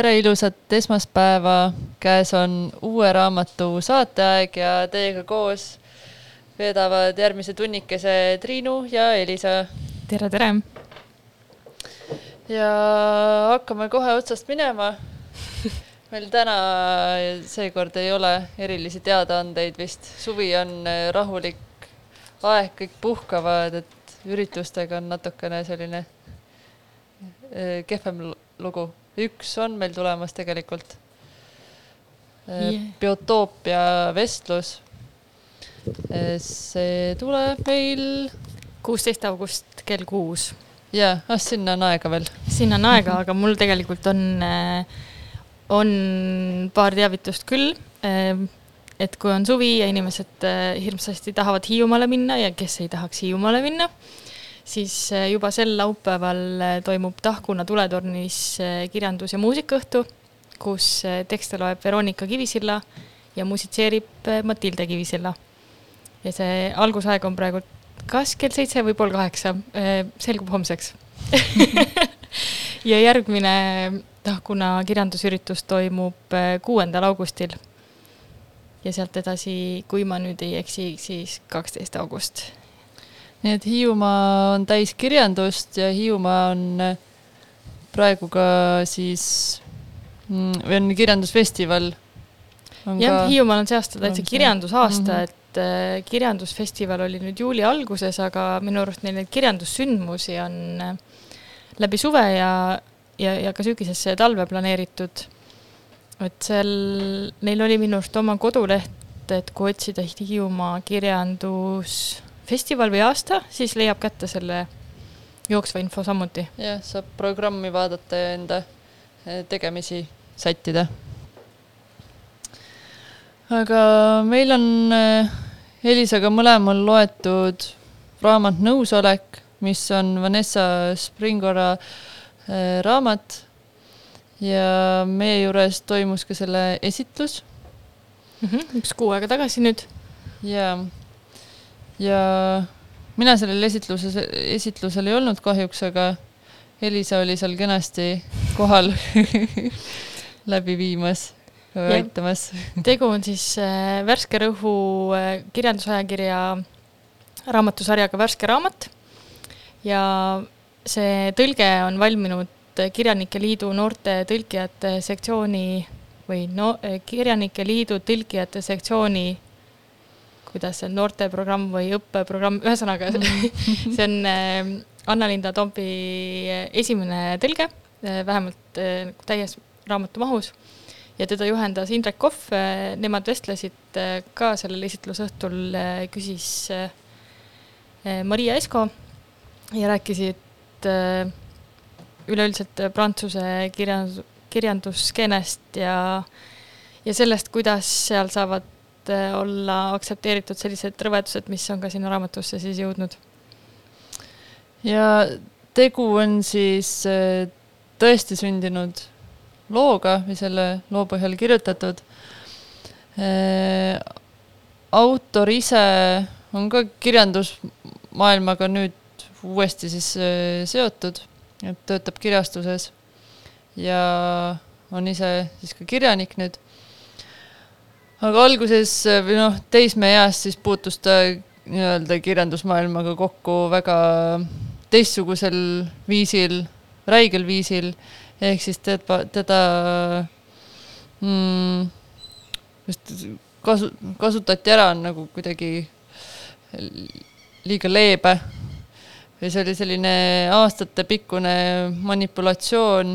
tere ilusat esmaspäeva, käes on uue raamatu saateaeg ja teiega koos veedavad järgmise tunnikese Triinu ja Elisa. tere, tere! ja hakkame kohe otsast minema. meil täna seekord ei ole erilisi teadaandeid vist, suvi on rahulik aeg, kõik puhkavad, et üritustega on natukene selline eh, kehvem lugu üks on meil tulemas tegelikult yeah.. biotoopia vestlus. see tuleb meil. kuusteist august kell kuus. jaa, ah sinna on aega veel. sinna on aega, aga mul tegelikult on, äh, on paar teavitust küll. Äh, et kui on suvi ja inimesed äh, hirmsasti tahavad Hiiumaale minna ja kes ei tahaks Hiiumaale minna siis eh, juba sel laupäeval eh, toimub Tahkuna tuletornis eh, kirjandus- ja muusikaõhtu, kus tekste loeb Veronika Kivisilla ja musitseerib Matilde Kivisilla. ja see algusaeg on praegu kas kell seitse või pool kaheksa, selgub homseks ja järgmine Tahkuna kirjandusüritus toimub kuuendal augustil. ja sealt edasi, kui ma nüüd ei eksi, siis kaksteist august nii et Hiiumaa on täis kirjandust ja Hiiumaa on äh, praegu ka siis mm, või on kirjandusfestival. jah, Hiiumaal on see aasta täitsa kirjandusaasta mm, -hmm. et äh, kirjandusfestival oli nüüd juuli alguses, aga minu arust neil neid kirjandussündmusi on äh, läbi suve ja, ja, ja ka sügisesse ja talve planeeritud. et seal, neil oli minu arust oma koduleht, et kui otsida Hiiumaa kirjandus festival või aasta, siis leiab kätte selle jooksva info samuti. jah, saab programmi vaadata ja enda eh, tegemisi sättida. aga meil on eh, Elisaga mõlemal loetud raamat Nõusolek, mis on Vanessa Springora eh, raamat ja meie juures toimus ka selle esitlus mm. -hmm, üks kuu aega tagasi nüüd. jaa ja mina sellel esitluses, esitlusel ei olnud kahjuks, aga Elisa oli seal kenasti kohal läbi viimas, aitamas. tegu on siis äh, Värske Rõhu äh, kirjandusajakirja raamatusarjaga Värske raamat ja see tõlge on valminud Kirjanike Liidu noorte tõlkijate sektsiooni või no Kirjanike Liidu tõlkijate sektsiooni kuidas see on noorteprogramm või õppeprogramm, ühesõnaga mm. see on äh, Anna-Linda Tompi äh, esimene tõlge, äh, vähemalt täies raamatu mahus ja teda juhendas Indrek Kohv, nemad vestlesid ka sellel esitlusõhtul, küsis Maria Esko ja rääkisid üleüldiselt prantsuse kirjandus, kirjanduskeenest ja, ja sellest, kuidas seal saavad et olla aktsepteeritud sellised rõvedused, mis on ka sinna raamatusse siis jõudnud. ja tegu on siis äh, tõesti sündinud looga või selle loo põhjal kirjutatud. Äh, autor ise on ka kirjandusmaailmaga nüüd uuesti siis äh, seotud, et töötab kirjastuses ja on ise siis ka kirjanik nüüd aga alguses või noh, teismeeas siis puutus ta nii-öelda kirjandusmaailmaga kokku väga teistsugusel viisil, räigel viisil, ehk siis teda, teda mm, kasu-, kasutati ära nagu kuidagi liiga leebe. Või see oli selline aastatepikkune manipulatsioon,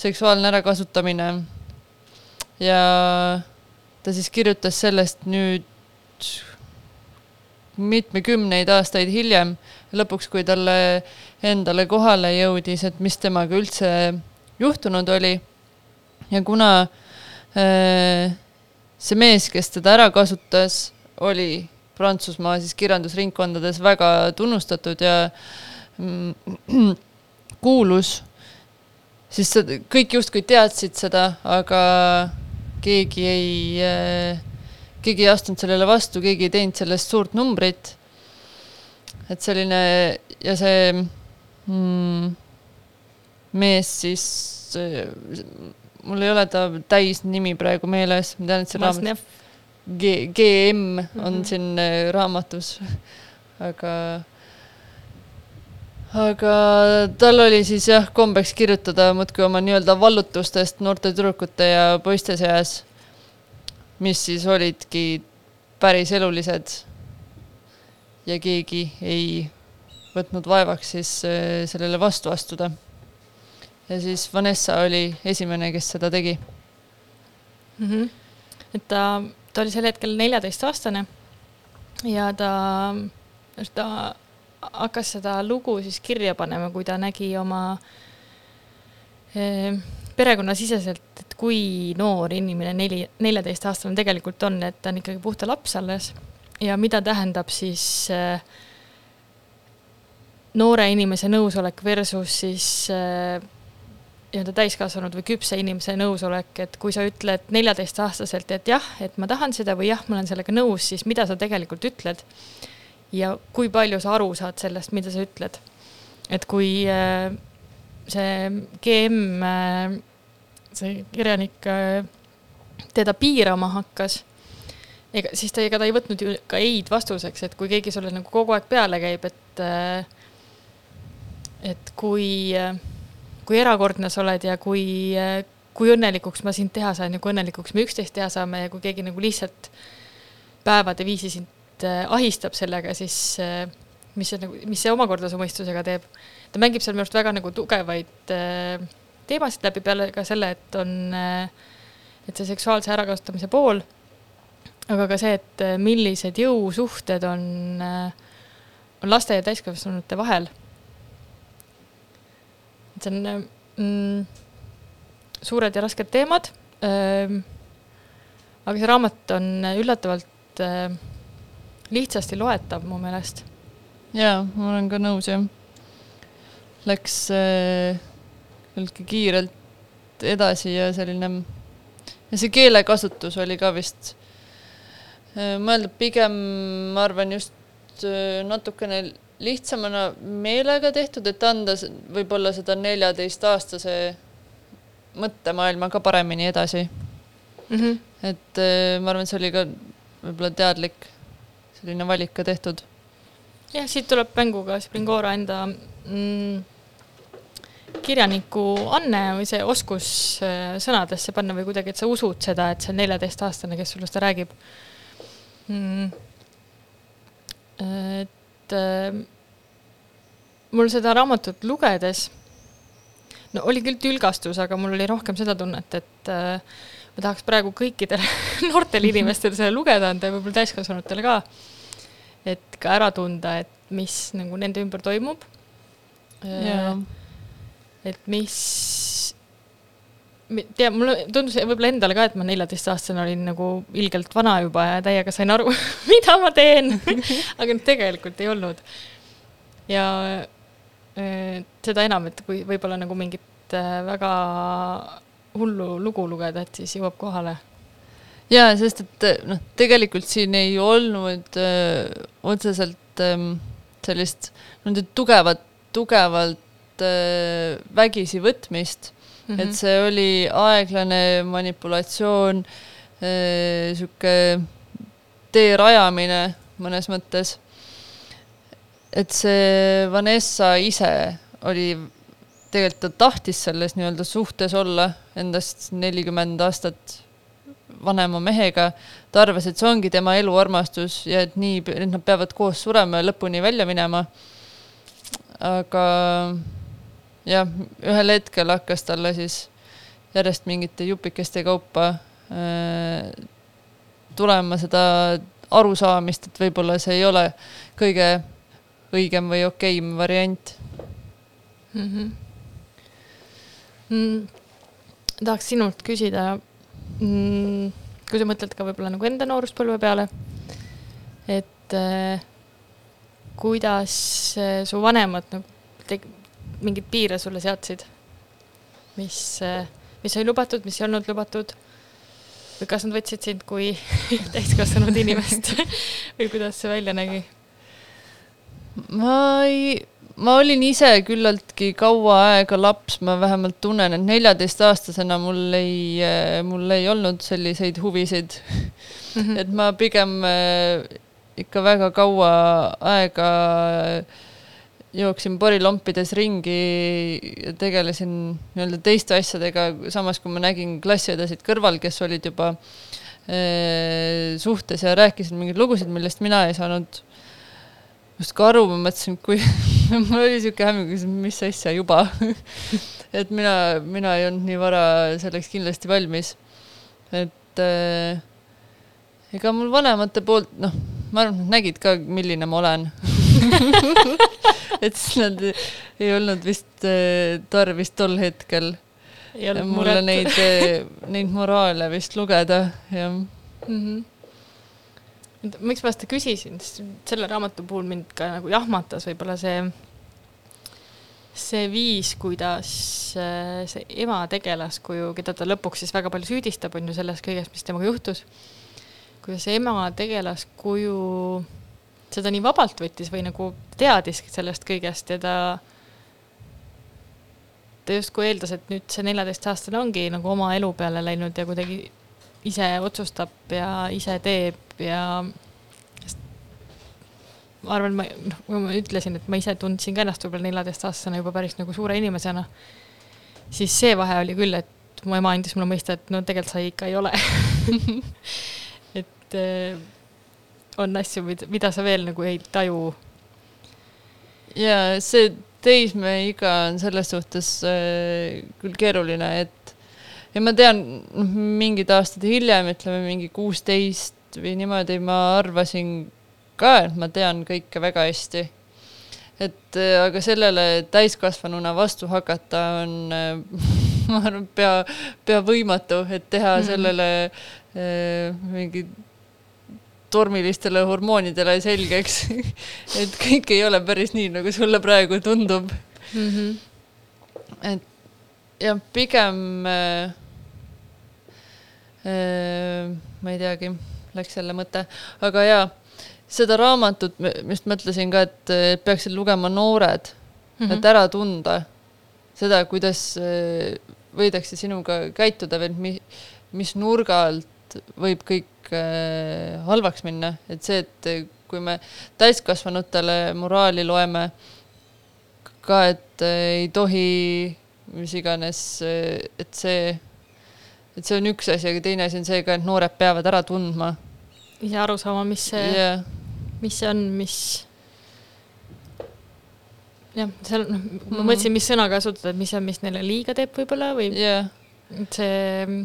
seksuaalne ärakasutamine. Ja ta siis kirjutas sellest nüüd mitmekümneid aastaid hiljem, lõpuks, kui talle endale kohale jõudis, et mis temaga üldse juhtunud oli. ja kuna äh, see mees, kes teda ära kasutas, oli Prantsusmaa siis kirjandusringkondades väga tunnustatud ja mm, kuulus, siis kõik justkui teadsid seda, aga keegi ei, keegi ei astunud sellele vastu, keegi ei teinud sellest suurt numbrit. et selline ja see mm, mees siis, mul ei ole ta täisnimi praegu meeles, ma tean, et see raamat G, GM on mm -hmm. siin äh, raamatus, aga aga tal oli siis jah, kombeks kirjutada muudkui oma nii-öelda vallutustest noorte tüdrukute ja poiste seas, mis siis olidki päris elulised. ja keegi ei võtnud vaevaks siis äh, sellele vastu astuda. ja siis Vanessa oli esimene, kes seda tegi mm. -hmm. et ta ta oli sel hetkel neljateistaastane ja ta, ta hakkas seda lugu siis kirja panema, kui ta nägi oma eh, perekonnasiseselt, et kui noor inimene neli, neljateistaastane tegelikult on, et ta on ikkagi puhta laps alles ja mida tähendab siis eh, noore inimese nõusolek versus siis eh, nii-öelda täiskasvanud või küpse inimese nõusolek, et kui sa ütled neljateistaastaselt, et jah, et ma tahan seda või jah, ma olen sellega nõus, siis mida sa tegelikult ütled? Ja kui palju sa aru saad sellest, mida sa ütled? et kui äh, see GM, äh, see kirjanik äh, teda piirama hakkas, ega siis ta, ega ta ei võtnud ju ka ei-d vastuseks, et kui keegi sulle nagu kogu aeg peale käib, et et kui kui erakordne sa oled ja kui, kui õnnelikuks ma sind teha saan ja kui õnnelikuks me üksteist teha saame ja kui keegi nagu lihtsalt päevade viisi sind äh, ahistab sellega, siis äh, mis see nagu, mis see omakorda su mõistusega teeb. ta mängib seal minu arust väga nagu tugevaid äh, teemasid läbi peale ka selle, et on, et see seksuaalse ärakasutamise pool, aga ka see, et millised jõusuhted on, on laste ja täiskasvanute vahel see on mm, suured ja rasked teemad aga see raamat on üllatavalt lihtsasti loetav mu meelest. jaa, ma olen ka nõus, jah. Läks äh, küllaltki kiirelt edasi ja selline, ja see keelekasutus oli ka vist äh, mõeldud pigem, ma arvan, just äh, natukene lihtsamana meelega tehtud, et anda võib-olla seda neljateistaastase mõttemaailma ka paremini edasi mm. -hmm. et äh, ma arvan, see oli ka võib-olla teadlik selline valik ka tehtud. jah, siit tuleb mängu ka Springora enda mm, kirjaniku anne või see oskus äh, sõnadesse panna või kuidagi, et sa usud seda, et see neljateistaastane, kes sulle seda räägib mm.. et äh, mul seda raamatut lugedes, no oli küll tülgastus, aga mul oli rohkem seda tunnet, et äh, ma tahaks praegu kõikidele noortele inimestele selle lugeda anda ja võib-olla täiskasvanutele ka. Et ka ära tunda, et mis nagu nende ümber toimub. Äh, et mis, tea, mulle tundus võib-olla endale ka, et ma neljateistaastane olin nagu ilgelt vana juba ja täiega sain aru mida ma teen aga tegelikult ei olnud. ja seda enam, et kui võib-olla nagu mingit äh, väga hullu lugu lugeda, et siis jõuab kohale. Jaa, sest et äh, noh, tegelikult siin ei olnud öö, äh, otseselt öö, ähm, sellist nii-öelda tugevat, tugevalt öö, vägisi võtmist mm, -hmm. et see oli aeglane manipulatsioon, sihuke tee rajamine mõnes mõttes et see Vanessa ise oli, tegelikult ta tahtis selles nii-öelda suhtes olla endast nelikümmend aastat vanema mehega, ta arvas, et see ongi tema eluarmastus ja et nii, et nad peavad koos surema ja lõpuni välja minema. aga jah, ühel hetkel hakkas talle siis järjest mingite jupikeste kaupa äh, tulema seda arusaamist, et võib-olla see ei ole kõige õigem või okeim variant mm. -hmm. Mm, tahaks sinult küsida mm,, kui sa mõtled ka võib-olla nagu enda nooruspõlve peale, et äh, kuidas äh, su vanemad nagu teg-, mingeid piire sulle seadsid, mis äh,, mis oli lubatud, mis ei olnud lubatud? Või kas nad võtsid sind kui täiskasvanud inimest? Või kuidas see välja nägi? ma ei, ma olin ise küllaltki kaua aega laps, ma vähemalt tunnen, et neljateistaastasena mul ei, mul ei olnud selliseid huvisid mm. -hmm. et ma pigem äh, ikka väga kaua aega jooksin porilompides ringi ja tegelesin nii-öelda teiste asjadega, samas kui ma nägin klassiõdesid kõrval, kes olid juba äh, suhtes ja rääkisid mingeid lugusid, millest mina ei saanud justkui aru, ma mõtlesin, kui mul oli siuke hämmingus, mis asja juba et mina, mina ei olnud nii vara selleks kindlasti valmis. et äh, ega mul vanemate poolt, noh, ma arvan, et nad nägid ka, milline ma olen et siis nad ei olnud vist äh, tarvis tol hetkel mulle muret. neid, äh, neid moraale vist lugeda, jah mm. -hmm miks ma seda küsisin, sest selle raamatu puhul mind ka nagu jahmatas võib-olla see, see viis, kuidas äh, see ema tegelaskuju, keda ta lõpuks siis väga palju süüdistab, on ju selles kõiges, mis temaga juhtus, kuidas ema tegelaskuju seda nii vabalt võttis või nagu teadiski sellest kõigest ja ta ta justkui eeldas, et nüüd see neljateistaastane ongi nagu oma elu peale läinud ja kuidagi ise otsustab ja ise teeb ja ma arvan, ma, noh, kui ma ütlesin, et ma ise tundsin ka ennast võib-olla neljateistaastasena juba päris nagu suure inimesena, siis see vahe oli küll, et mu ema andis mulle mõista, et no tegelikult sa ikka ei ole et äh, on asju, mida sa veel nagu ei taju. ja see teismeiga on selles suhtes äh, küll keeruline, et ja ma tean, noh, mingid aastad hiljem, ütleme mingi kuusteist või niimoodi, ma arvasin ka, et ma tean kõike väga hästi. et äh, aga sellele täiskasvanuna vastu hakata on, äh, ma arvan, pea, pea võimatu, et teha mm -hmm. sellele äh, mingi tormilistele hormoonidele selgeks et kõik ei ole päris nii, nagu sulle praegu tundub mm. -hmm. et jah, pigem äh, ma ei teagi, läks jälle mõte, aga jaa, seda raamatut just mõtlesin ka, et peaksid lugema noored mm, -hmm. et ära tunda seda, kuidas võidakse sinuga käituda mi-, mis nurga alt võib kõik äh, halvaks minna, et see, et kui me täiskasvanutele moraali loeme ka, et ei tohi mis iganes, et see et see on üks asi, aga teine asi on see ka, et noored peavad ära tundma. ise aru saama, mis see yeah., mis see on, mis jah, seal noh, ma mm. mõtlesin, mis sõna kasutada, et mis on, mis neile liiga teeb võib-olla või yeah. see,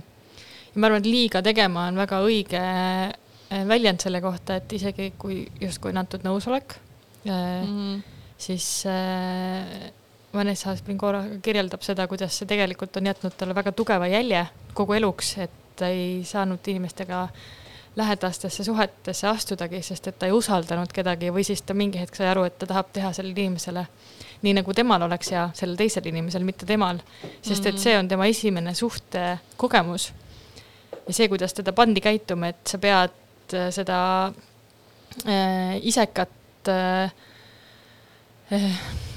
ma arvan, et liiga tegema on väga õige äh, väljend selle kohta, et isegi kui justkui on antud nõusolek mm., siis äh, Vanessa Springora kirjeldab seda, kuidas see tegelikult on jätnud talle väga tugeva jälje kogu eluks, et ta ei saanud inimestega lähedastesse suhetesse astudagi, sest et ta ei usaldanud kedagi või siis ta mingi hetk sai aru, et ta tahab teha sellele inimesele nii, nagu temal oleks hea, sellel teisel inimesel, mitte temal. sest et see on tema esimene suhtekogemus. ja see, kuidas teda pandi käituma, et sa pead äh, seda äh, isekat äh,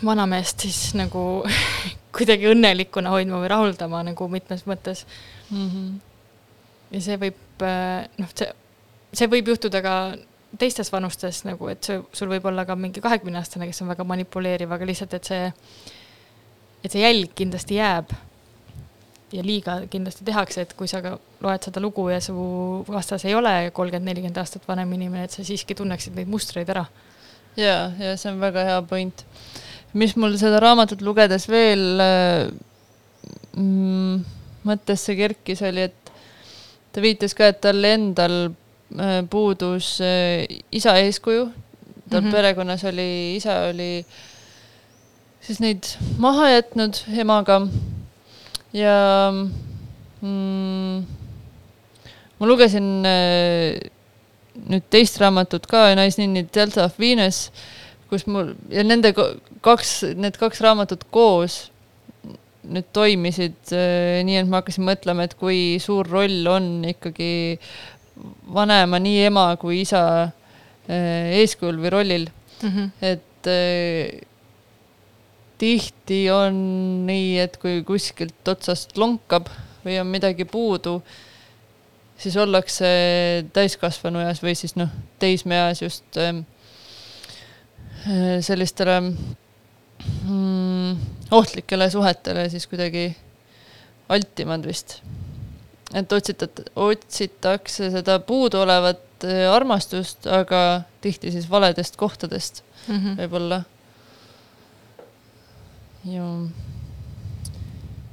vanameest siis nagu kuidagi õnnelikuna hoidma või rahuldama nagu mitmes mõttes mm. -hmm. ja see võib äh, noh, see, see võib juhtuda ka teistes vanustes nagu, et see, sul võib olla ka mingi kahekümneaastane, kes on väga manipuleeriv, aga lihtsalt, et see, et see jälg kindlasti jääb. ja liiga kindlasti tehakse, et kui sa ka loed seda lugu ja su vastas ei ole kolmkümmend, nelikümmend aastat vanem inimene, et sa siiski tunneksid neid mustreid ära. Ja, ja see on väga hea point mis mul seda raamatut lugedes veel äh, mm, mõttesse kerkis, oli, et ta viitas ka, et tal endal äh, puudus äh, isa eeskuju. tal mm -hmm. perekonnas oli, isa oli siis neid maha jätnud emaga ja mm, ma lugesin äh, nüüd teist raamatut ka, Naisninni Delta of Venus, kus mul ja nende kaks, need kaks raamatut koos nüüd toimisid äh, nii, et ma hakkasin mõtlema, et kui suur roll on ikkagi vanema, nii ema kui isa äh, eeskujul või rollil mm. -hmm. et äh, tihti on nii, et kui kuskilt otsast lonkab või on midagi puudu, siis ollakse täiskasvanu eas või siis noh, teismeeas just äh, sellistele mm, ohtlikele suhetele siis kuidagi altimad vist et otsitat-, otsitakse seda puuduolevat äh, armastust, aga tihti siis valedest kohtadest mm -hmm. võib-olla.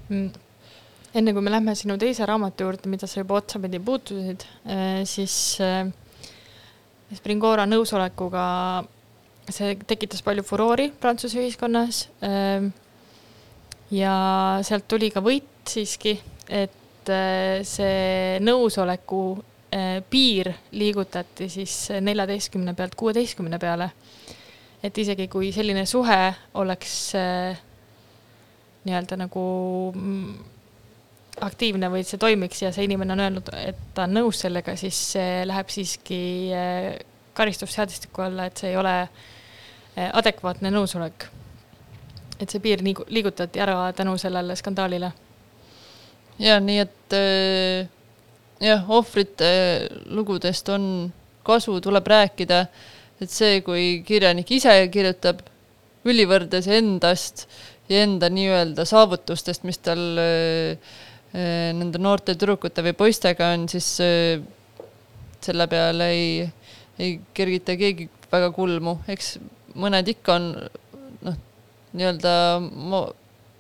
ju. Enne kui me lähme sinu teise raamatu juurde, mida sa juba otsapidi puutusid, äh, siis äh, Springora nõusolekuga see tekitas palju furoori Prantsuse ühiskonnas. ja sealt tuli ka võit siiski, et see nõusoleku piir liigutati siis neljateistkümne pealt kuueteistkümne peale. et isegi kui selline suhe oleks nii-öelda nagu mm, aktiivne või see toimiks ja see inimene on öelnud, et ta on nõus sellega, siis see läheb siiski karistusseadustiku alla, et see ei ole adekvaatne nõusolek. et see piir liigutati ära tänu sellele skandaalile ja nii, et äh, jah, ohvrite lugudest on kasu, tuleb rääkida, et see, kui kirjanik ise kirjutab ülivõrdes endast ja enda nii-öelda saavutustest, mis tal äh, nende noorte tüdrukute või poistega on, siis selle peale ei, ei kergita keegi väga kulmu, eks mõned ikka on noh, nii-öelda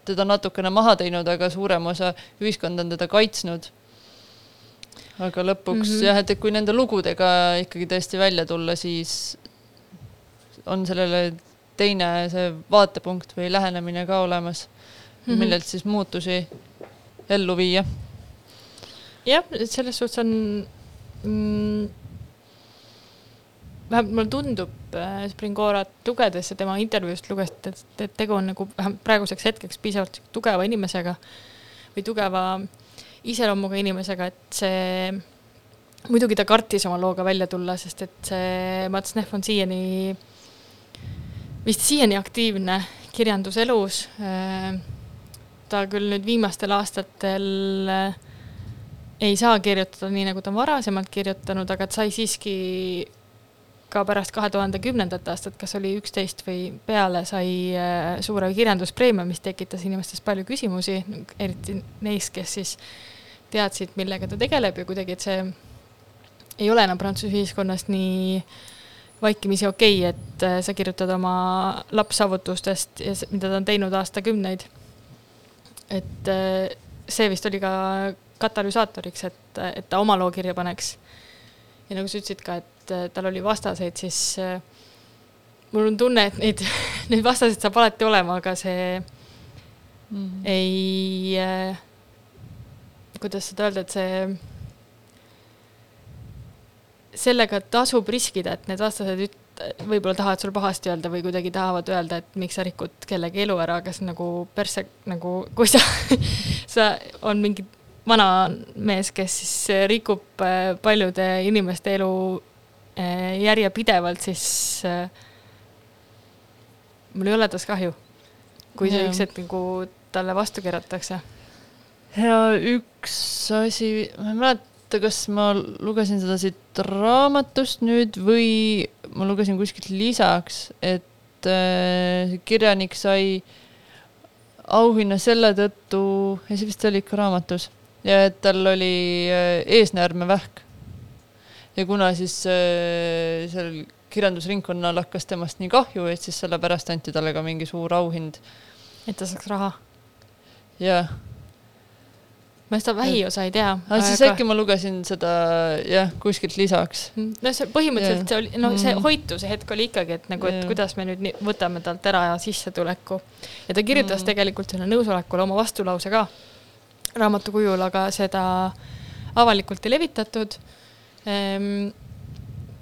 teda natukene maha teinud, aga suurem osa ühiskond on teda kaitsnud. aga lõpuks mm -hmm. jah, et, kui nende lugudega ikkagi tõesti välja tulla, siis on sellele teine see vaatepunkt või lähenemine ka olemas -hmm. millelt siis muutusi ellu viia. jah, selles suhtes on mm, vähemalt mulle tundub äh, Springorat lugedes ja tema intervjuust lugedes, et, et tegu on nagu vähemalt praeguseks hetkeks piisavalt tugeva inimesega või tugeva iseloomuga inimesega, et see, muidugi ta kartis oma looga välja tulla, sest et see Mats Neff on siiani, vist siiani aktiivne kirjanduselus. Äh, ta küll nüüd viimastel aastatel äh, ei saa kirjutada nii, nagu ta on varasemalt kirjutanud, aga sai siiski ka pärast kahe tuhande kümnendat aastat, kas oli üksteist või peale, sai äh, suure kirjanduspreemia, mis tekitas inimestes palju küsimusi, eriti neis, kes siis teadsid, millega ta tegeleb ja kuidagi, et see ei ole enam Prantsuse ühiskonnas nii vaikimisi okei okay,, et äh, sa kirjutad oma lapssaavutustest ja mida ta on teinud aastakümneid. Et äh, see vist oli ka katalüsaatoriks, et, et ta oma loo kirja paneks. ja nagu sa ütlesid ka, et äh, tal oli vastaseid, siis äh, mul on tunne, et neid, neid vastaseid saab alati olema, aga see mm. ei äh,, kuidas seda öelda, et see, sellega tasub riskida, et need vastased üt-, võib-olla tahavad sul pahasti öelda või kuidagi tahavad öelda, et miks sa rikud kellegi elu ära, kas nagu persse, nagu kui sa sa, on mingi vana mees, kes siis rikub äh, paljude inimeste elu Äh, järjepidevalt, siis äh, mul ei ole tast kahju, kui see üks hetk nagu talle vastu keeratakse. ja üks asi, ma ei mäleta, kas ma lugesin seda siit raamatust nüüd või ma lugesin kuskilt lisaks, et äh, kirjanik sai auhinna selle tõttu, ja see vist oli ikka raamatus, ja et tal oli äh, eesnäärmevähk ja kuna siis äh, seal kirjandusringkonnal hakkas temast nii kahju, et siis sellepärast anti talle ka mingi suur auhind. et ta saaks raha? jah. Ma seda vähiosa ei tea. aga siis äkki ma lugesin seda jah, kuskilt lisaks. Mm, no see põhimõtteliselt see oli, no see mm. hoituse hetk oli ikkagi, et nagu, et ja. kuidas me nüüd nii, võtame talt ära sissetuleku. ja ta kirjutas mm. tegelikult selle nõusolekule oma vastulause ka raamatu kujul, aga seda avalikult ei levitatud ehm,.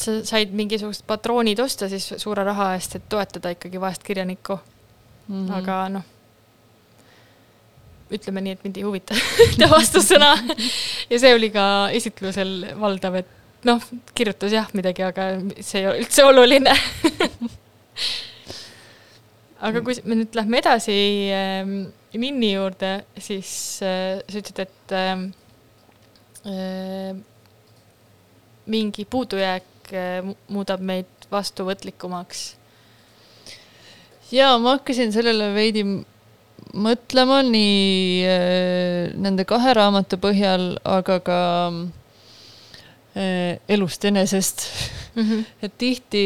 sa said mingisugused patroonid osta siis suure raha eest, et toetada ikkagi vaest kirjanikku mm. -hmm. aga noh, ütleme nii, et mind ei huvita ta vastusõna ja see oli ka esitlusel valdav, et noh, kirjutas jah midagi, aga see ei ole üldse oluline aga kui me nüüd lähme edasi äh, Minni juurde, siis äh, sa ütlesid, et äh, mingi puudujääk äh, muudab meid vastuvõtlikumaks. ja ma hakkasin sellele veidi mõtlema nii äh, nende kahe raamatu põhjal, aga ka äh, elust enesest mm. -hmm. et tihti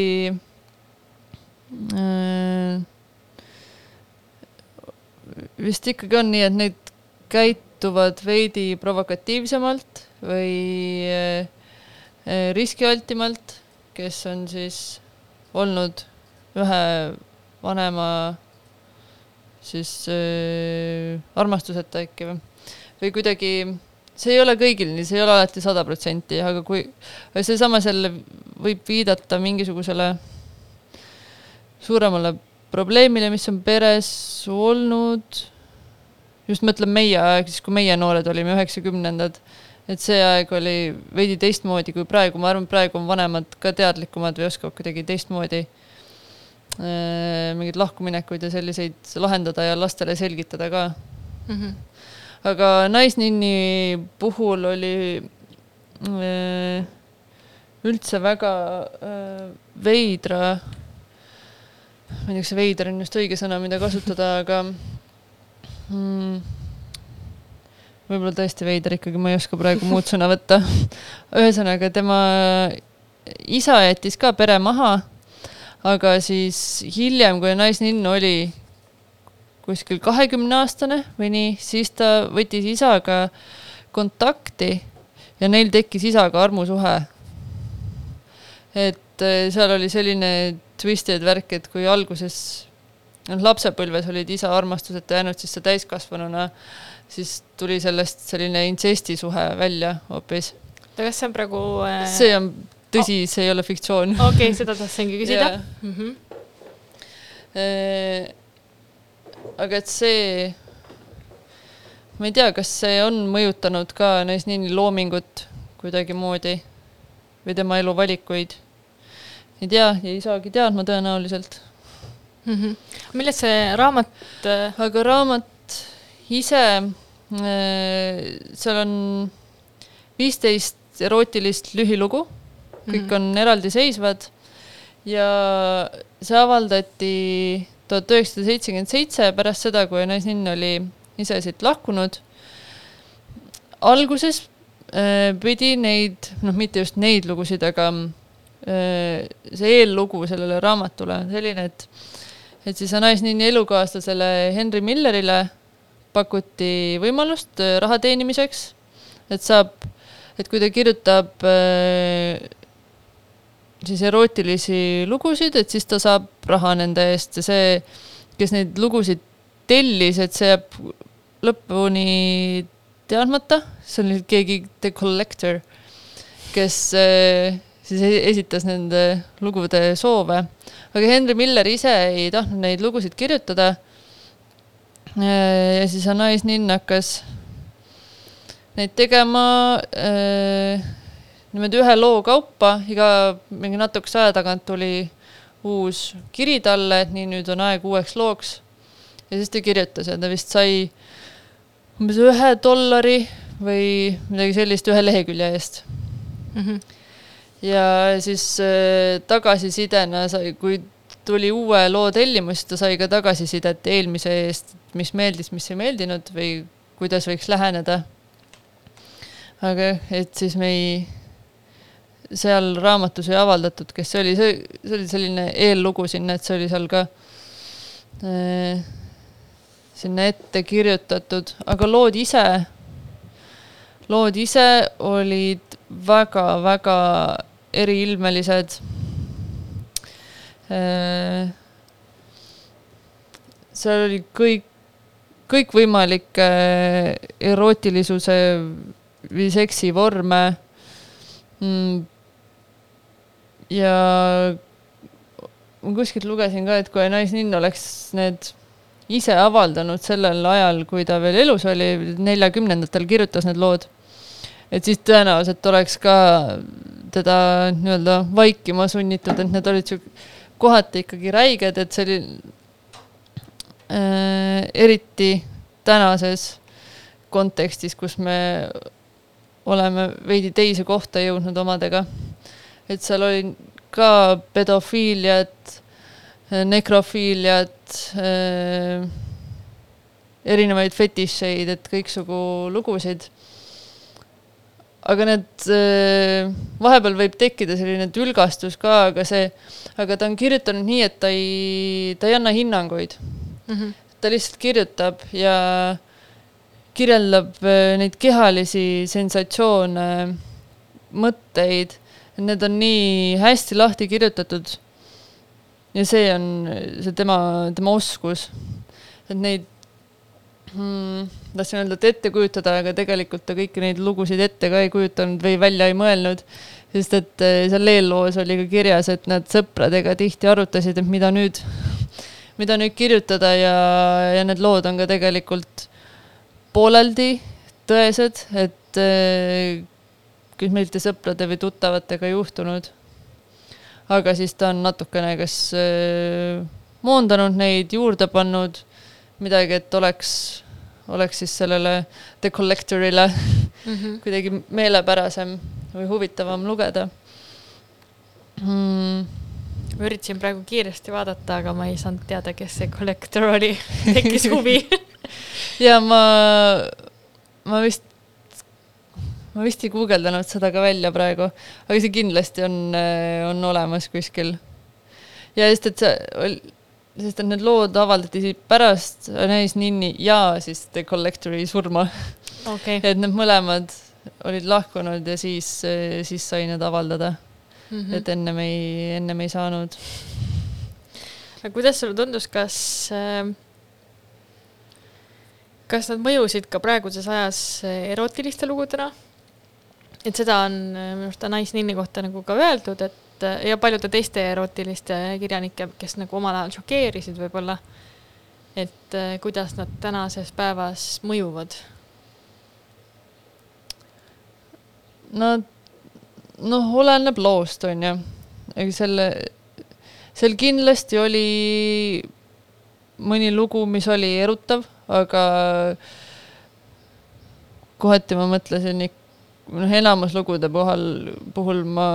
äh, vist ikkagi on nii, et need käituvad veidi provokatiivsemalt või riskialtimalt, kes on siis olnud ühe vanema siis äh, armastuseta äkki või, või kuidagi see ei ole kõigil nii, see ei ole alati sada protsenti, aga kui seesama jälle võib viidata mingisugusele suuremale probleemile, mis on peres olnud, just mõtlen meie aeg, siis kui meie noored olime, üheksakümnendad, et see aeg oli veidi teistmoodi kui praegu, ma arvan, praegu on vanemad ka teadlikumad või oskavad kuidagi teistmoodi äh, mingeid lahkuminekuid ja selliseid lahendada ja lastele selgitada ka mm. -hmm. aga Naisninni puhul oli äh, üldse väga äh, veidra ma ei tea, kas see veider on just õige sõna, mida kasutada, aga mm, võib-olla tõesti veider ikkagi, ma ei oska praegu muud sõna võtta. ühesõnaga, tema isa jättis ka pere maha, aga siis hiljem, kui naisninn oli kuskil kahekümneaastane või nii, siis ta võttis isaga kontakti ja neil tekkis isaga armusuhe. et eh, seal oli selline twisted värk, et kui alguses noh, lapsepõlves olid isa armastuseta jäänud, siis sa täiskasvanuna, siis tuli sellest selline intsestisuhe välja hoopis. oota, kas see on praegu äh... see on tõsi oh., see ei ole fiktsioon. okei okay,, seda tahtsingi küsida yeah.. Mm -hmm. Aga et see, ma ei tea, kas see on mõjutanud ka Naisnini loomingut kuidagimoodi või tema eluvalikuid ei tea ei saagi teadma tõenäoliselt mm. -hmm. millest see raamat? Äh, aga raamat ise, äh, seal on viisteist erootilist lühilugu, kõik mm -hmm. on eraldiseisvad ja see avaldati tuhat üheksasada seitsekümmend seitse, pärast seda, kui naisninn oli ise siit lahkunud. alguses äh, pidi neid, noh, mitte just neid lugusid, aga Äh, see eellugu sellele raamatule on selline, et et siis naisnini elukaaslasele Henry Millerile pakuti võimalust äh, raha teenimiseks, et saab, et kui ta kirjutab äh, siis erootilisi lugusid, et siis ta saab raha nende eest ja see, kes neid lugusid tellis, et see jääb lõpuni teadmata, see on keegi The Collector, kes siis e-, esitas nende lugude soove. aga Henry Miller ise ei tahtnud neid lugusid kirjutada. ja siis Anais Ninn hakkas neid tegema äh, niimoodi ühe loo kaupa, iga mingi natukese aja tagant tuli uus kiri talle, et nii, nüüd on aeg uueks looks. ja siis ta kirjutas ja ta vist sai umbes ühe dollari või midagi sellist ühe lehekülje eest mm. -hmm ja siis äh, tagasisidena sai, kui tuli uue loo tellimus, ta sai ka tagasisidet eelmise eest, mis meeldis, mis ei meeldinud või kuidas võiks läheneda. aga et siis me ei, seal raamatus ei avaldatud, kes see oli, see, see oli selline eellugu sinna, et see oli seal ka äh, sinna ette kirjutatud, aga lood ise, lood ise olid väga-väga eriilmelised. Äh, seal oli kõik, kõikvõimalik erootilisuse või seksivorme mm,. Ja ma kuskilt lugesin ka, et kui Naisninn oleks need ise avaldanud sellel ajal, kui ta veel elus oli, neljakümnendatel kirjutas need lood, et siis tõenäoliselt oleks ka teda nii-öelda vaikima sunnitud, et need olid sihuke kohati ikkagi räiged, et see oli äh, eriti tänases kontekstis, kus me oleme veidi teise kohta jõudnud omadega. Et seal oli ka pedofiiliat, nekrofiiliat äh,, erinevaid fetišeid, et kõiksugu lugusid. aga need äh,, vahepeal võib tekkida selline tülgastus ka, aga see, aga ta on kirjutanud nii, et ta ei, ta ei anna hinnanguid mm. -hmm. ta lihtsalt kirjutab ja kirjeldab äh, neid kehalisi sensatsioone, mõtteid, need on nii hästi lahti kirjutatud. ja see on see tema, tema oskus, et neid hmm, tahtsin öelda, et ette kujutada, aga tegelikult ta kõiki neid lugusid ette ka ei kujutanud või välja ei mõelnud. sest et äh, seal eelloos oli ka kirjas, et nad sõpradega tihti arutasid, et mida nüüd, mida nüüd kirjutada ja, ja need lood on ka tegelikult pooleldi tõesed, et äh, kümnete sõprade või tuttavatega juhtunud. aga siis ta on natukene kas äh, moondanud neid, juurde pannud midagi, et oleks, oleks siis sellele The Collectorile mm -hmm. kuidagi meelepärasem või huvitavam lugeda mm ma üritasin praegu kiiresti vaadata, aga ma ei saanud teada, kes see kollektor oli tekkis huvi ja ma, ma vist, ma vist ei guugeldanud seda ka välja praegu, aga see kindlasti on, on olemas kuskil. ja just, et see, sest et need lood avaldati pärast Anais Ninni ja siis The Collectori surma okay.. et need mõlemad olid lahkunud ja siis, siis sai need avaldada mm. -hmm. et ennem ei, ennem ei saanud. aga kuidas sulle tundus, kas äh, kas nad mõjusid ka praeguses ajas erootiliste lugudena? Et seda on minu arust Anais Ninni kohta nagu ka öeldud, et ja paljude teiste erootiliste kirjanike, kes nagu omal ajal šokeerisid võib-olla, et äh, kuidas nad tänases päevas mõjuvad? Nad noh, oleneb loost, on ju. ega selle, seal kindlasti oli mõni lugu, mis oli erutav, aga kohati ma mõtlesin ikka, noh, enamus lugude puhul, puhul ma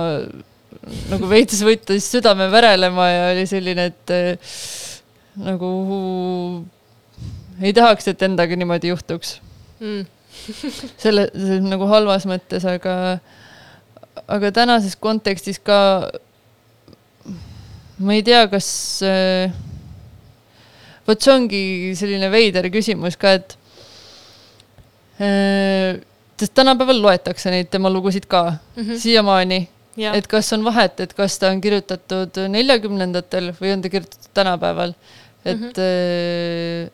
nagu veits võttis südame värelema ja oli selline, et äh, nagu ei tahaks, et endaga niimoodi juhtuks mm. selle, selle nagu halvas mõttes, aga aga tänases kontekstis ka ma ei tea, kas äh, vot see ongi selline veider küsimus ka, et äh, sest tänapäeval loetakse neid tema lugusid ka mm -hmm. siiamaani. et kas on vahet, et kas ta on kirjutatud neljakümnendatel või on ta kirjutatud tänapäeval, et mm -hmm.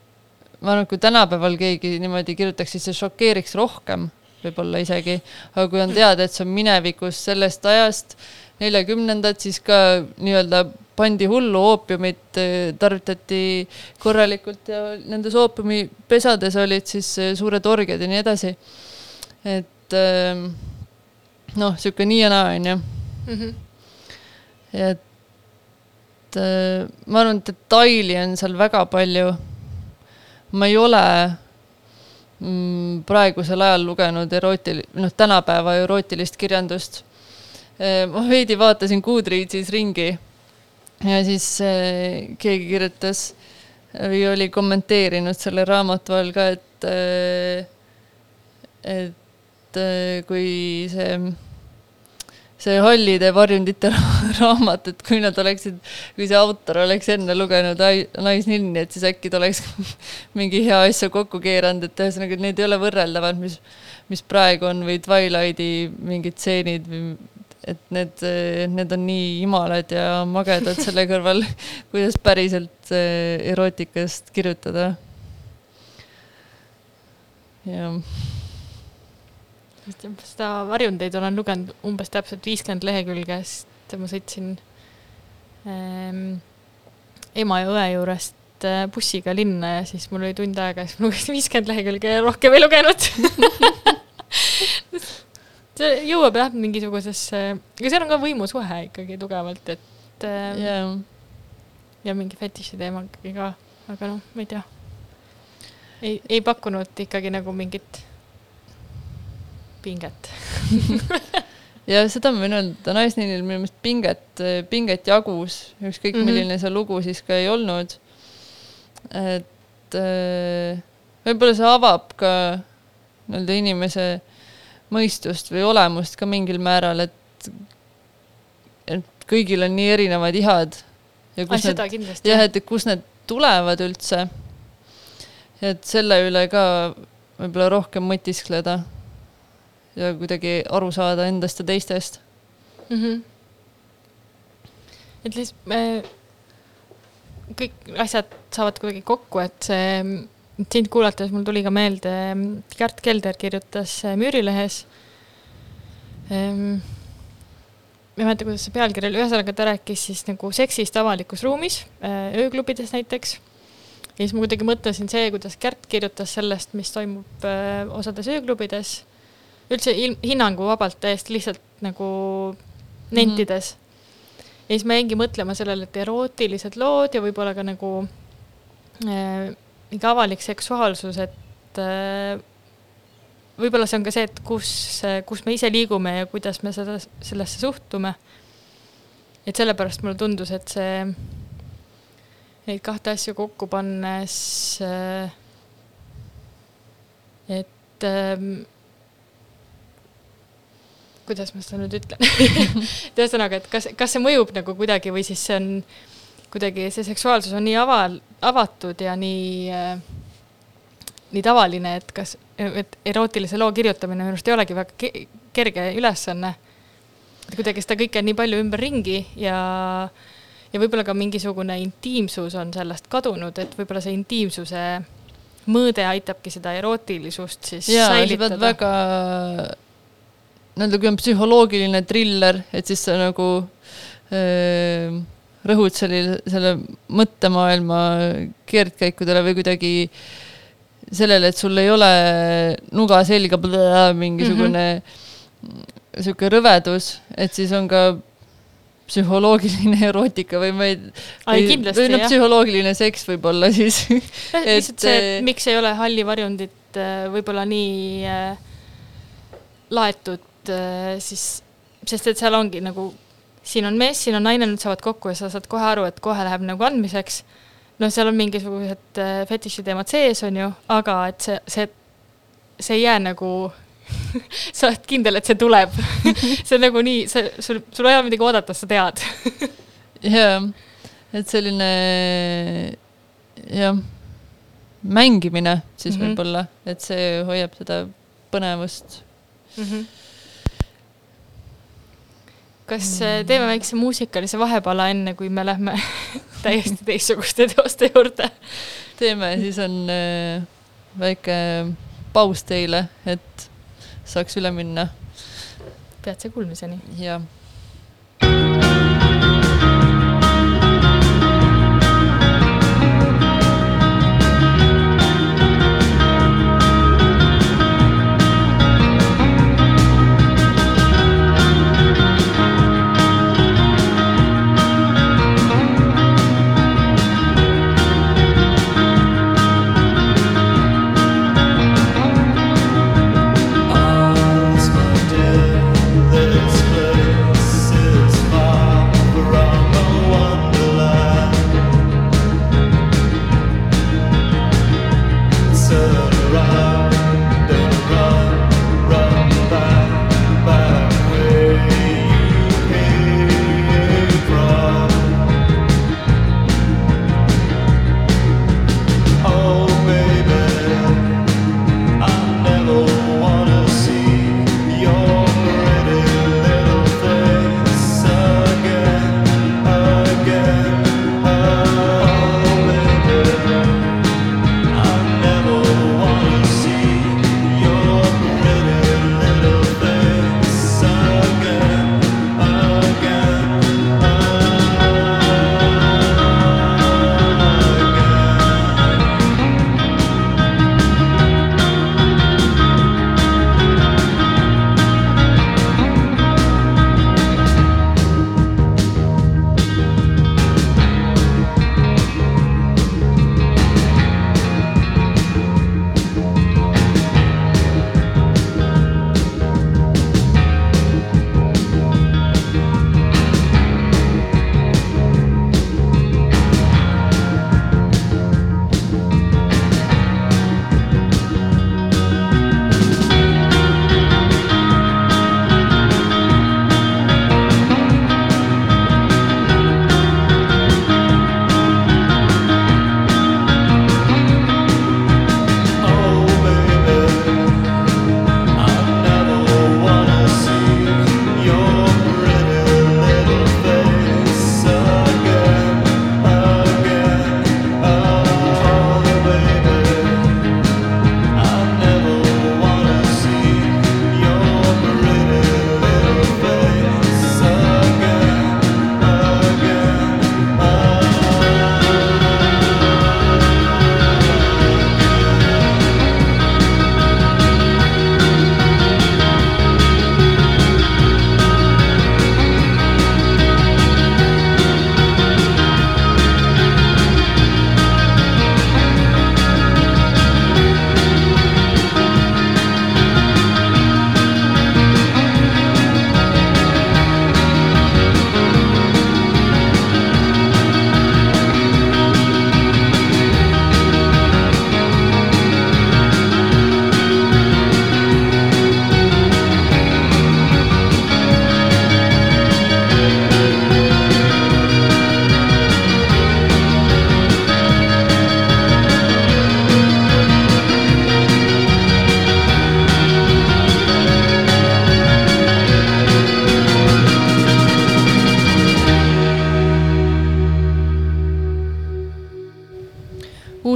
ma arvan, et kui tänapäeval keegi niimoodi kirjutaks, siis see šokeeriks rohkem võib-olla isegi, aga kui on teada, et see on minevikus sellest ajast, neljakümnendad, siis ka nii-öelda pandi hullu, oopiumit eh, tarvitati korralikult ja nendes oopiumipesades olid siis eh, suured orgiad ja nii edasi. Et eh, noh, niisugune nii ja naa, on ju. Mhm. et ma arvan, et detaili on seal väga palju. ma ei ole Mm, praegusel ajal lugenud erootil-, noh, tänapäeva erootilist kirjandust. Eh, ma veidi vaatasin Goodreadsis ringi ja siis eh, keegi kirjutas või oli kommenteerinud selle raamatu all ka, et, eh, et kui see see Hallide varjundite raamat, et kui nad oleksid, kui see autor oleks enne lugenud Naisninni, et siis äkki ta oleks mingi hea asja kokku keeranud, et ühesõnaga need ei ole võrreldavad, mis, mis praegu on või Twilighti mingid stseenid või et need, need on nii imalad ja magedad selle kõrval, kuidas päriselt eh, erootikast kirjutada. jah seda varjundeid olen lugenud umbes täpselt viiskümmend lehekülge, sest ma sõitsin ähm, ema ja õe juurest äh, bussiga linna ja siis mul oli tund aega ja siis ma lugesin viiskümmend lehekülge ja rohkem ei lugenud see jõuab jah mingisugusesse, aga seal on ka võimusuhe ikkagi tugevalt, et äh, yeah. ja mingi fetiši teema ikkagi ka, aga noh, ma ei tea. ei, ei pakkunud ikkagi nagu mingit pinget ja seda ma võin öelda, naisniinil minu meelest pinget, pinget jagus, ükskõik mm -hmm. milline see lugu siis ka ei olnud. et äh, võib-olla see avab ka nii-öelda inimese mõistust või olemust ka mingil määral, et, et kõigil on nii erinevad ihad. ja kus Ai, need, jah, et kust need tulevad üldse. et selle üle ka võib-olla rohkem mõtiskleda ja kuidagi aru saada endast ja teistest mm. -hmm. et lihtsalt me, kõik asjad saavad kuidagi kokku, et see, sind kuulates mul tuli ka meelde, Gerd Kelder kirjutas Müürilehes ehm,. ma ei mäleta, kuidas see pealkiri oli, ühesõnaga ta rääkis siis nagu seksist avalikus ruumis, äh, ööklubides näiteks ja siis ma kuidagi mõtlesin see, kuidas Kärt kirjutas sellest, mis toimub äh, osades ööklubides üldse hinnanguvabalt täiesti lihtsalt nagu nentides mm. -hmm. ja siis ma jäingi mõtlema sellele, et erootilised lood ja võib-olla ka nagu äh, mingi avalik seksuaalsus, et äh, võib-olla see on ka see, et kus, kus me ise liigume ja kuidas me seda, sellesse suhtume. et sellepärast mulle tundus, et see, neid kahte asja kokku pannes äh,, et äh, kuidas ma seda nüüd ütlen et ühesõnaga, et kas, kas see mõjub nagu kuidagi või siis see on kuidagi, see seksuaalsus on nii aval-, avatud ja nii äh, nii tavaline, et kas, et erootilise loo kirjutamine minu arust ei olegi väga kerge ülesanne. et kuidagi seda kõike on nii palju ümberringi ja, ja võib-olla ka mingisugune intiimsus on sellest kadunud, et võib-olla see intiimsuse mõõde aitabki seda erootilisust siis ja, säilitada. väga nii-öelda kui on psühholoogiline triller, et siis sa nagu öö, rõhud sellele, selle mõttemaailma keerdkäikudele või kuidagi sellele, et sul ei ole nuga selga mingisugune niisugune mm -hmm. rõvedus, et siis on ka psühholoogiline erootika või ma ei kindlasti, või noh, psühholoogiline seks võib-olla siis lihtsalt see, et miks ei ole halli varjundit äh, võib-olla nii äh, laetud et äh, siis, sest et seal ongi nagu, siin on mees, siin on naine, nad saavad kokku ja sa saad kohe aru, et kohe läheb nagu andmiseks. noh, seal on mingisugused äh, fetiši teemad sees, on ju, aga et see, see, see ei jää nagu sa oled kindel, et see tuleb see on nagu nii, see, sul, sul ei ole midagi oodata, sa tead jaa, et selline jah, mängimine siis mm -hmm. võib-olla, et see hoiab seda põnevust mm. -hmm kas mm. teeme väikse muusikalise vahepala, enne kui me lähme täiesti teistsuguste teoste juurde? teeme, siis on äh, väike paus teile, et saaks üle minna. peatse kuulmiseni. jah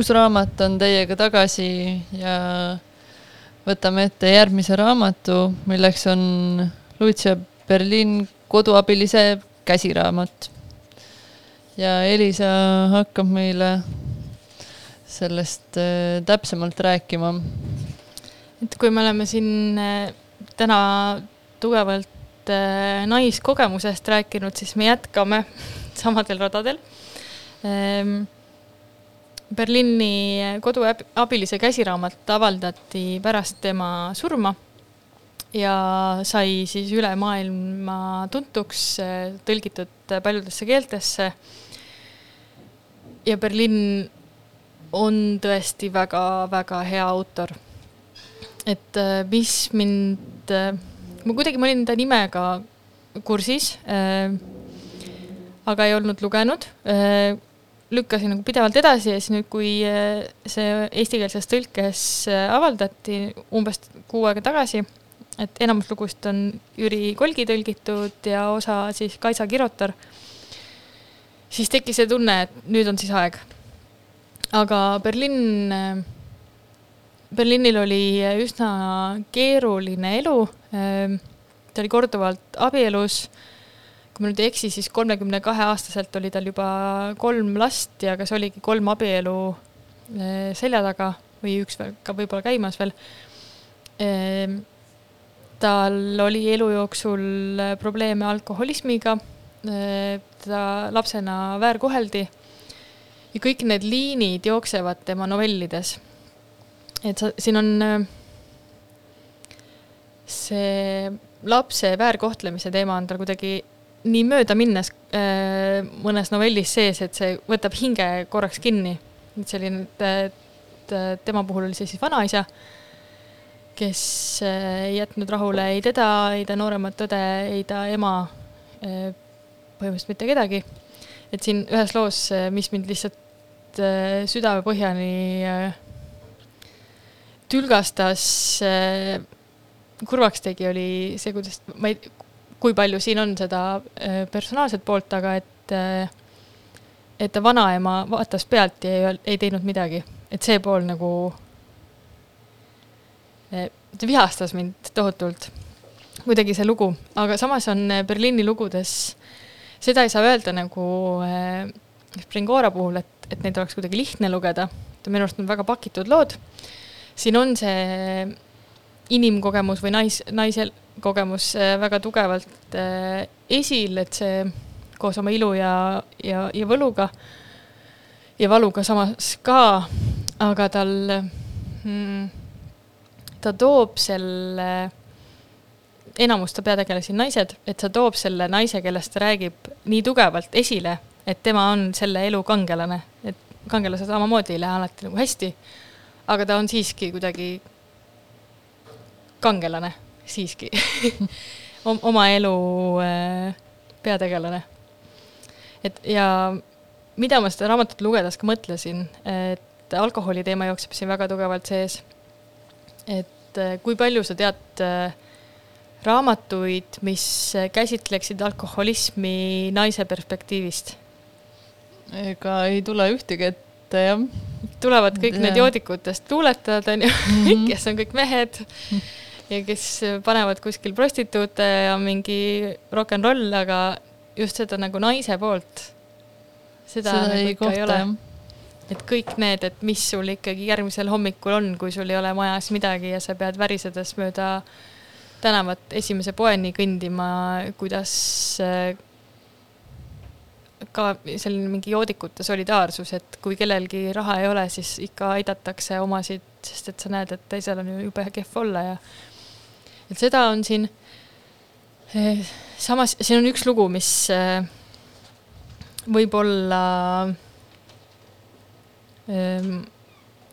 uus raamat on teiega tagasi ja võtame ette järgmise raamatu, milleks on Lucia Berlin koduabilise käsiraamat. ja Elisa hakkab meile sellest äh, täpsemalt rääkima. et kui me oleme siin äh, täna tugevalt äh, naiskogemusest rääkinud, siis me jätkame samadel radadel ähm, Berliini koduabilise käsiraamat avaldati pärast tema surma ja sai siis üle maailma tuntuks, tõlgitud paljudesse keeltesse. ja Berliin on tõesti väga-väga hea autor. et äh, mis mind, äh, ma kuidagi, ma olin ta nimega kursis, äh, aga ei olnud lugenud lükkasin nagu pidevalt edasi ja siis nüüd, kui äh, see eestikeelses tõlkes äh, avaldati umbes kuu aega tagasi, et enamus lugusid on Jüri Kolgi tõlgitud ja osa siis Kaisa Kirotar, siis tekkis see tunne, et nüüd on siis aeg. aga Berliin, äh, Berliinil oli üsna keeruline elu, ta oli korduvalt abielus kui ma nüüd ei eksi, siis kolmekümne kahe aastaselt oli tal juba kolm last ja kas oligi kolm abielu eh, selja taga või üks ka võib-olla käimas veel. Ehm, tal oli elu jooksul probleeme alkoholismiga, eh, ta lapsena väärkoheldi ja kõik need liinid jooksevad tema novellides. et sa, siin on eh, see lapse väärkohtlemise teema on tal kuidagi nii möödaminnes äh, mõnes novellis sees, et see võtab hinge korraks kinni. et selline, et tema puhul oli see siis vanaisa, kes äh, ei jätnud rahule ei teda, ei ta nooremat õde, ei ta ema, äh, põhimõtteliselt mitte kedagi. et siin ühes loos, mis mind lihtsalt südamepõhjani tülgastas, kurvaks tegi, oli see, kuidas, ma ei, kui palju siin on seda äh, personaalset poolt, aga et, äh, et ta vanaema vaatas pealt ja ei, ei teinud midagi, et see pool nagu, äh, ta vihastas mind tohutult, kuidagi see lugu, aga samas on Berliini lugudes, seda ei saa öelda nagu Springora puhul, et, et neid oleks kuidagi lihtne lugeda, et minu arust on väga pakitud lood. siin on see inimkogemus või nais, naisel kogemus äh, väga tugevalt äh, esil, et see koos oma ilu ja, ja, ja võluga ja valuga samas ka, aga tal mm,, ta toob selle, enamus ta peategelasi on naised, et ta toob selle naise, kellest ta räägib, nii tugevalt esile, et tema on selle elu kangelane, et kangelased samamoodi ei lähe alati nagu hästi, aga ta on siiski kuidagi kangelane siiski oma elu äh, peategelane. et ja mida ma seda raamatut lugedes ka mõtlesin, et alkoholi teema jookseb siin väga tugevalt sees. et äh, kui palju sa tead äh, raamatuid, mis käsitleksid alkoholismi naise perspektiivist? ega ei tule ühtegi ette, jah. tulevad kõik ja. need joodikutest luuletajad, on ju mm, -hmm. kes on kõik mehed ja kes panevad kuskil prostituute ja mingi rock n roll, aga just seda nagu naise poolt, seda, seda nagu ikka kohta, ei ole. et kõik need, et mis sul ikkagi järgmisel hommikul on, kui sul ei ole majas midagi ja sa pead värisedes mööda tänavat esimese poeni kõndima, kuidas äh, ka selline mingi joodikute solidaarsus, et kui kellelgi raha ei ole, siis ikka aidatakse omasid, sest et sa näed, et teisel on ju jube kehv olla ja et seda on siin, eh, samas siin on üks lugu, mis eh, võib-olla ehm,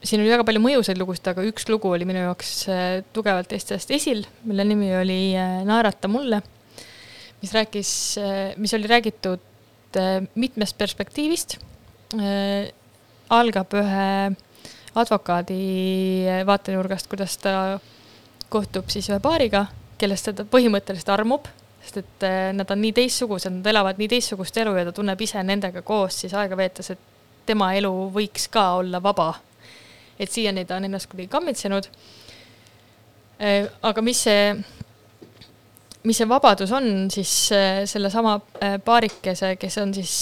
siin oli väga palju mõjusaid lugusid, aga üks lugu oli minu jaoks eh, tugevalt Eestist esil, mille nimi oli Naerata mulle, mis rääkis, mis oli räägitud mitmest perspektiivist. algab ühe advokaadi vaatenurgast, kuidas ta kohtub siis ühe paariga, kellest ta põhimõtteliselt armub, sest et eh, nad on nii teistsugused, nad elavad nii teistsugust elu ja ta tunneb ise nendega koos siis aega veetes, et tema elu võiks ka olla vaba. et siiani ta on ennast kuidagi kammitsenud. Äh, aga mis see, mis see vabadus on, siis sellesama paarikese, kes on siis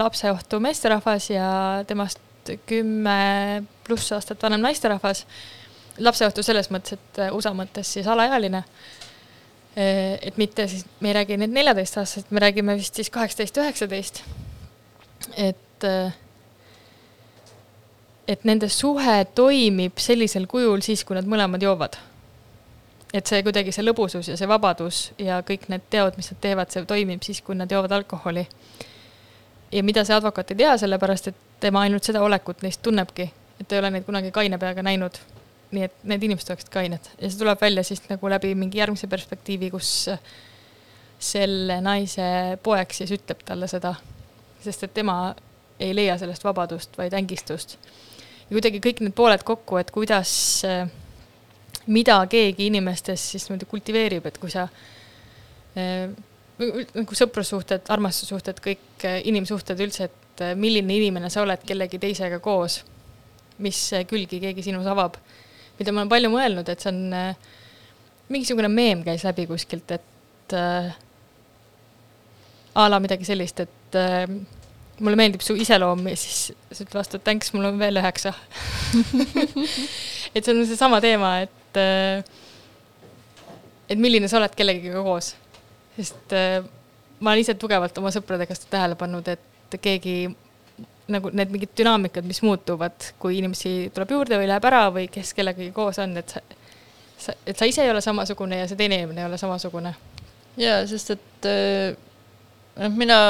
lapseohtu meesterahvas ja temast kümme pluss aastat vanem naisterahvas lapseohtu selles mõttes, et USA mõttes siis alaealine Eh, et mitte siis, me ei räägi nüüd neljateistaastasest, me räägime vist siis kaheksateist, üheksateist. et, eh, et nende suhe toimib sellisel kujul siis, kui nad mõlemad joovad. et see kuidagi see lõbusus ja see vabadus ja kõik need teod, mis nad teevad, see toimib siis, kui nad joovad alkoholi. ja mida see advokaat ei tea, sellepärast et tema ainult seda olekut neist tunnebki, et ei ole neid kunagi kaine peaga näinud nii et need inimesed oleksid kained. Ja see tuleb välja siis nagu läbi mingi järgmise perspektiivi, kus selle naise poeg siis ütleb talle seda, sest et tema ei leia sellest vabadust, vaid ängistust. ja kuidagi kõik need pooled kokku, et kuidas, mida keegi inimestes siis niimoodi kultiveerib, et kui sa nagu sõprussuhted, armastussuhted, kõik inimsuhted üldse, et milline inimene sa oled kellegi teisega koos, mis külgi keegi sinus avab mida ma olen palju mõelnud, et see on äh, mingisugune meem käis läbi kuskilt, et äh, a la midagi sellist, et äh, mulle meeldib su iseloom ja siis sa ütled vastu, et thanks, mul on veel üheksa et see on seesama teema, et äh, et milline sa oled kellegiga koos. sest äh, ma olen ise tugevalt oma sõprade käest tähele pannud, et keegi nagu need mingid dünaamikad, mis muutuvad, kui inimesi tuleb juurde või läheb ära või kes kellegagi koos on, et sa, sa, et sa ise ei ole samasugune ja see teine inimene ei ole samasugune. jaa, sest et noh, mina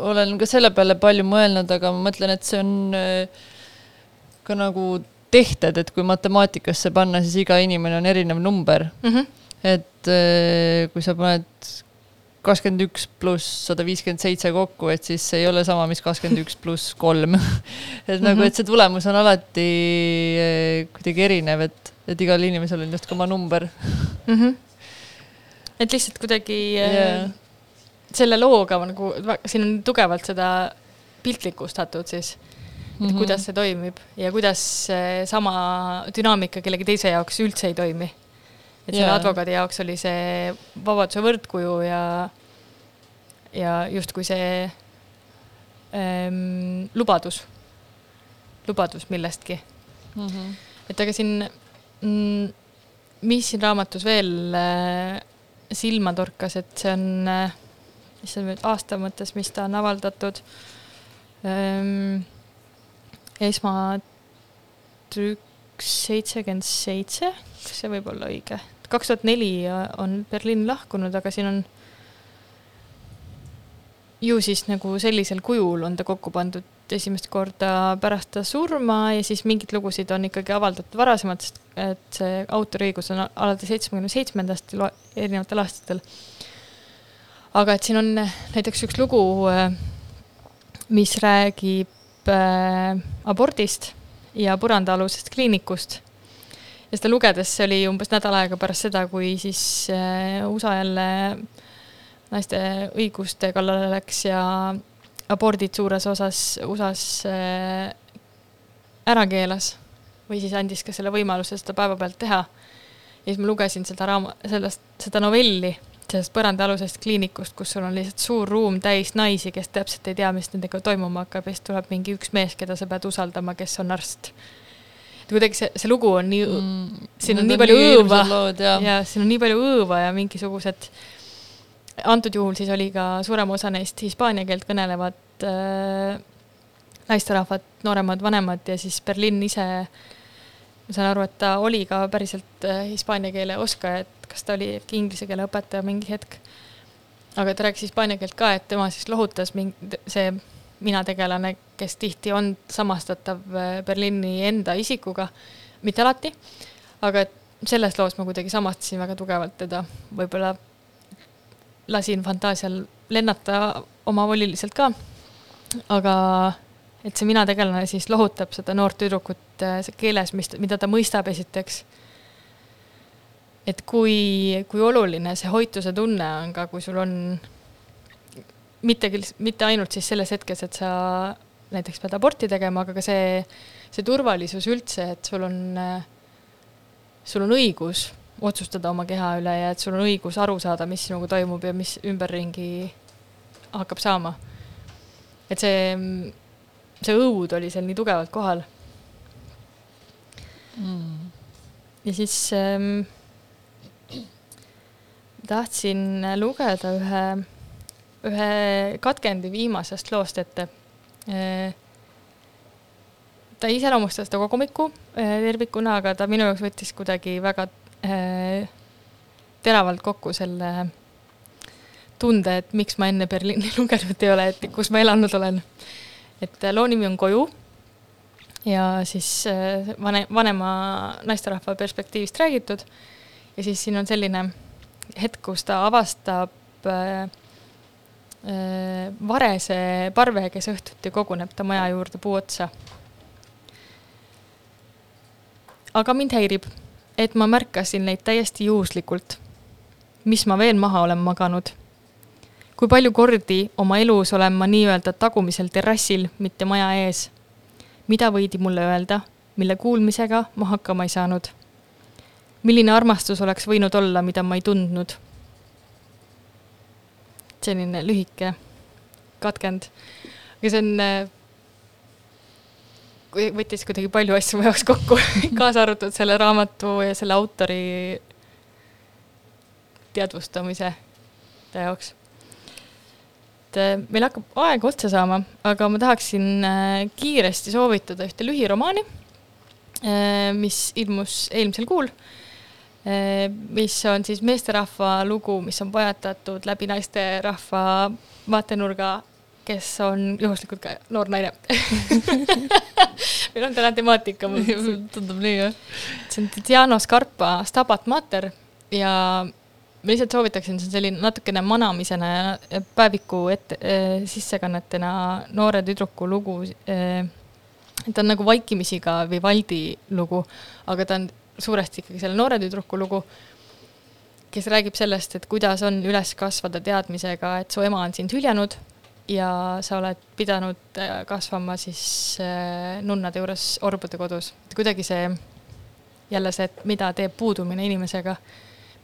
olen ka selle peale palju mõelnud, aga ma mõtlen, et see on äh, ka nagu tehted, et kui matemaatikasse panna, siis iga inimene on erinev number mm. -hmm. et äh, kui sa paned kakskümmend üks pluss sada viiskümmend seitse kokku, et siis ei ole sama, mis kakskümmend üks pluss kolm. et nagu, mhm. et see tulemus on alati eh, kuidagi erinev, et, et igal inimesel on just oma number mm. -hmm. et lihtsalt kuidagi yeah. selle looga nagu, siin on tugevalt seda piltlikustatud siis et mm -hmm. kuidas see toimib ja kuidas sama dünaamika kellegi teise jaoks üldse ei toimi et selle yeah. advokaadi jaoks oli see vabaduse võrdkuju ja, ja justkui see ähm, lubadus, lubadus millestki mm. -hmm. et aga siin mm,, mis siin raamatus veel äh, silma torkas, et see on äh,, mis see nüüd aasta mõttes, mis ta on avaldatud ähm,, esmatrükk seitsekümmend seitse, kas see võib olla õige? kaks tuhat neli on Berliin lahkunud, aga siin on ju siis nagu sellisel kujul on ta kokku pandud esimest korda pärast ta surma ja siis mingeid lugusid on ikkagi avaldatud varasemalt, sest et see autoriõigus on alates seitsmekümne seitsmendast erinevatel aastatel. aga et siin on näiteks üks lugu, mis räägib äh, abordist ja põrandaalusest kliinikust ja seda lugedes, see oli umbes nädal aega pärast seda, kui siis äh, USA jälle naiste õiguste kallale läks ja abordid suures osas USA-s äh, ära keelas või siis andis ka selle võimaluse seda päevapealt teha. ja siis ma lugesin seda raama-, sellest, seda novelli sellest põrandaalusest kliinikust, kus sul on lihtsalt suur ruum täis naisi, kes täpselt ei tea, mis nendega toimuma hakkab ja siis tuleb mingi üks mees, keda sa pead usaldama, kes on arst kuidagi see, see lugu on nii mm,, siin on nii palju õõva ja. ja siin on nii palju õõva ja mingisugused, antud juhul siis oli ka suurem osa neist hispaania keelt kõnelevad äh, naisterahvad, nooremad, vanemad ja siis Berliin ise, ma saan aru, et ta oli ka päriselt äh, hispaania keele oskaja, et kas ta oli äkki inglise keele õpetaja mingi hetk. aga ta rääkis hispaania keelt ka, et tema siis lohutas mingi, see mina tegelane, kes tihti on samastatav äh, Berliini enda isikuga, mitte alati, aga et selles loos ma kuidagi samastasin väga tugevalt teda, võib-olla lasin fantaasial lennata omavoliliselt ka, aga et see mina tegelane siis lohutab seda noort tüdrukut äh, keeles, mis, mida ta mõistab esiteks. et kui, kui oluline see hoituse tunne on ka, kui sul on mitte küll, mitte ainult siis selles hetkes, et sa näiteks pead aborti tegema, aga ka see, see turvalisus üldse, et sul on, sul on õigus otsustada oma keha üle ja et sul on õigus aru saada, mis sinuga toimub ja mis ümberringi hakkab saama. et see, see õud oli seal nii tugevalt kohal mm.. ja siis ähm, tahtsin lugeda ühe, ühe katkendi viimasest loost ette. Äh, ta ei iseloomusta seda kogumikku äh, tervikuna, aga ta minu jaoks võttis kuidagi väga äh, teravalt kokku selle tunde, et miks ma enne Berliini lugenud ei ole, et kus ma elanud olen. et loo nimi on Koju ja siis vane, vanema naisterahva perspektiivist räägitud ja siis siin on selline hetk, kus ta avastab äh, äh, varese parve, kes õhtuti koguneb ta maja juurde puu otsa. aga mind häirib, et ma märkasin neid täiesti juhuslikult. mis ma veel maha olen maganud? kui palju kordi oma elus olen ma nii-öelda tagumisel terrassil, mitte maja ees? mida võidi mulle öelda, mille kuulmisega ma hakkama ei saanud milline armastus oleks võinud olla, mida ma ei tundnud? Selline lühike katkend. aga see on, äh, võttis kuidagi palju asju mu jaoks kokku kaasa arvatud selle raamatu ja selle autori teadvustamise jaoks. et äh, meil hakkab aeg otsa saama, aga ma tahaksin äh, kiiresti soovitada ühte lühiromaani, mis ilmus eelmisel kuul mis on siis meesterahva lugu, mis on pojatatud läbi naisterahva vaatenurga, kes on juhuslikult ka noor naine meil on täna temaatika tundub nii, jah. see on Tiziano Scarpa Stabat Mater ja ma lihtsalt soovitaksin, see on selline natukene manamisena päeviku ette äh,, sissekannetena noore tüdruku lugu äh,. ta on nagu vaikimisi ka Vivaldi lugu, aga ta on suuresti ikkagi selle noore tüdruku lugu, kes räägib sellest, et kuidas on üles kasvada teadmisega, et su ema on sind hüljanud ja sa oled pidanud äh, kasvama siis äh, nunnade juures orbude kodus. et kuidagi see, jälle see, et mida teeb puudumine inimesega,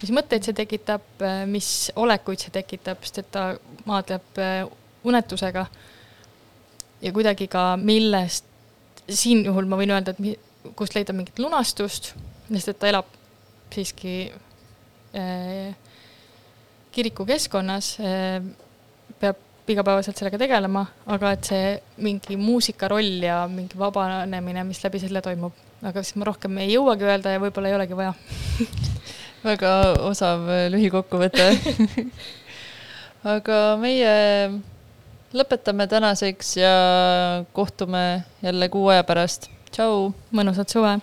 mis mõtteid see tekitab, äh, mis olekuid see tekitab, sest et ta maadleb unetusega ja kuidagi ka millest, siin juhul ma võin öelda, et kust leida mingit lunastust sest et ta elab siiski äh, kirikukeskkonnas äh,, peab igapäevaselt sellega tegelema, aga et see mingi muusika roll ja mingi vabanemine, mis läbi selle toimub, aga siis ma rohkem ei jõuagi öelda ja võib-olla ei olegi vaja väga osav lühikokkuvõte aga meie lõpetame tänaseks ja kohtume jälle kuu aja pärast. tšau. mõnusat suve.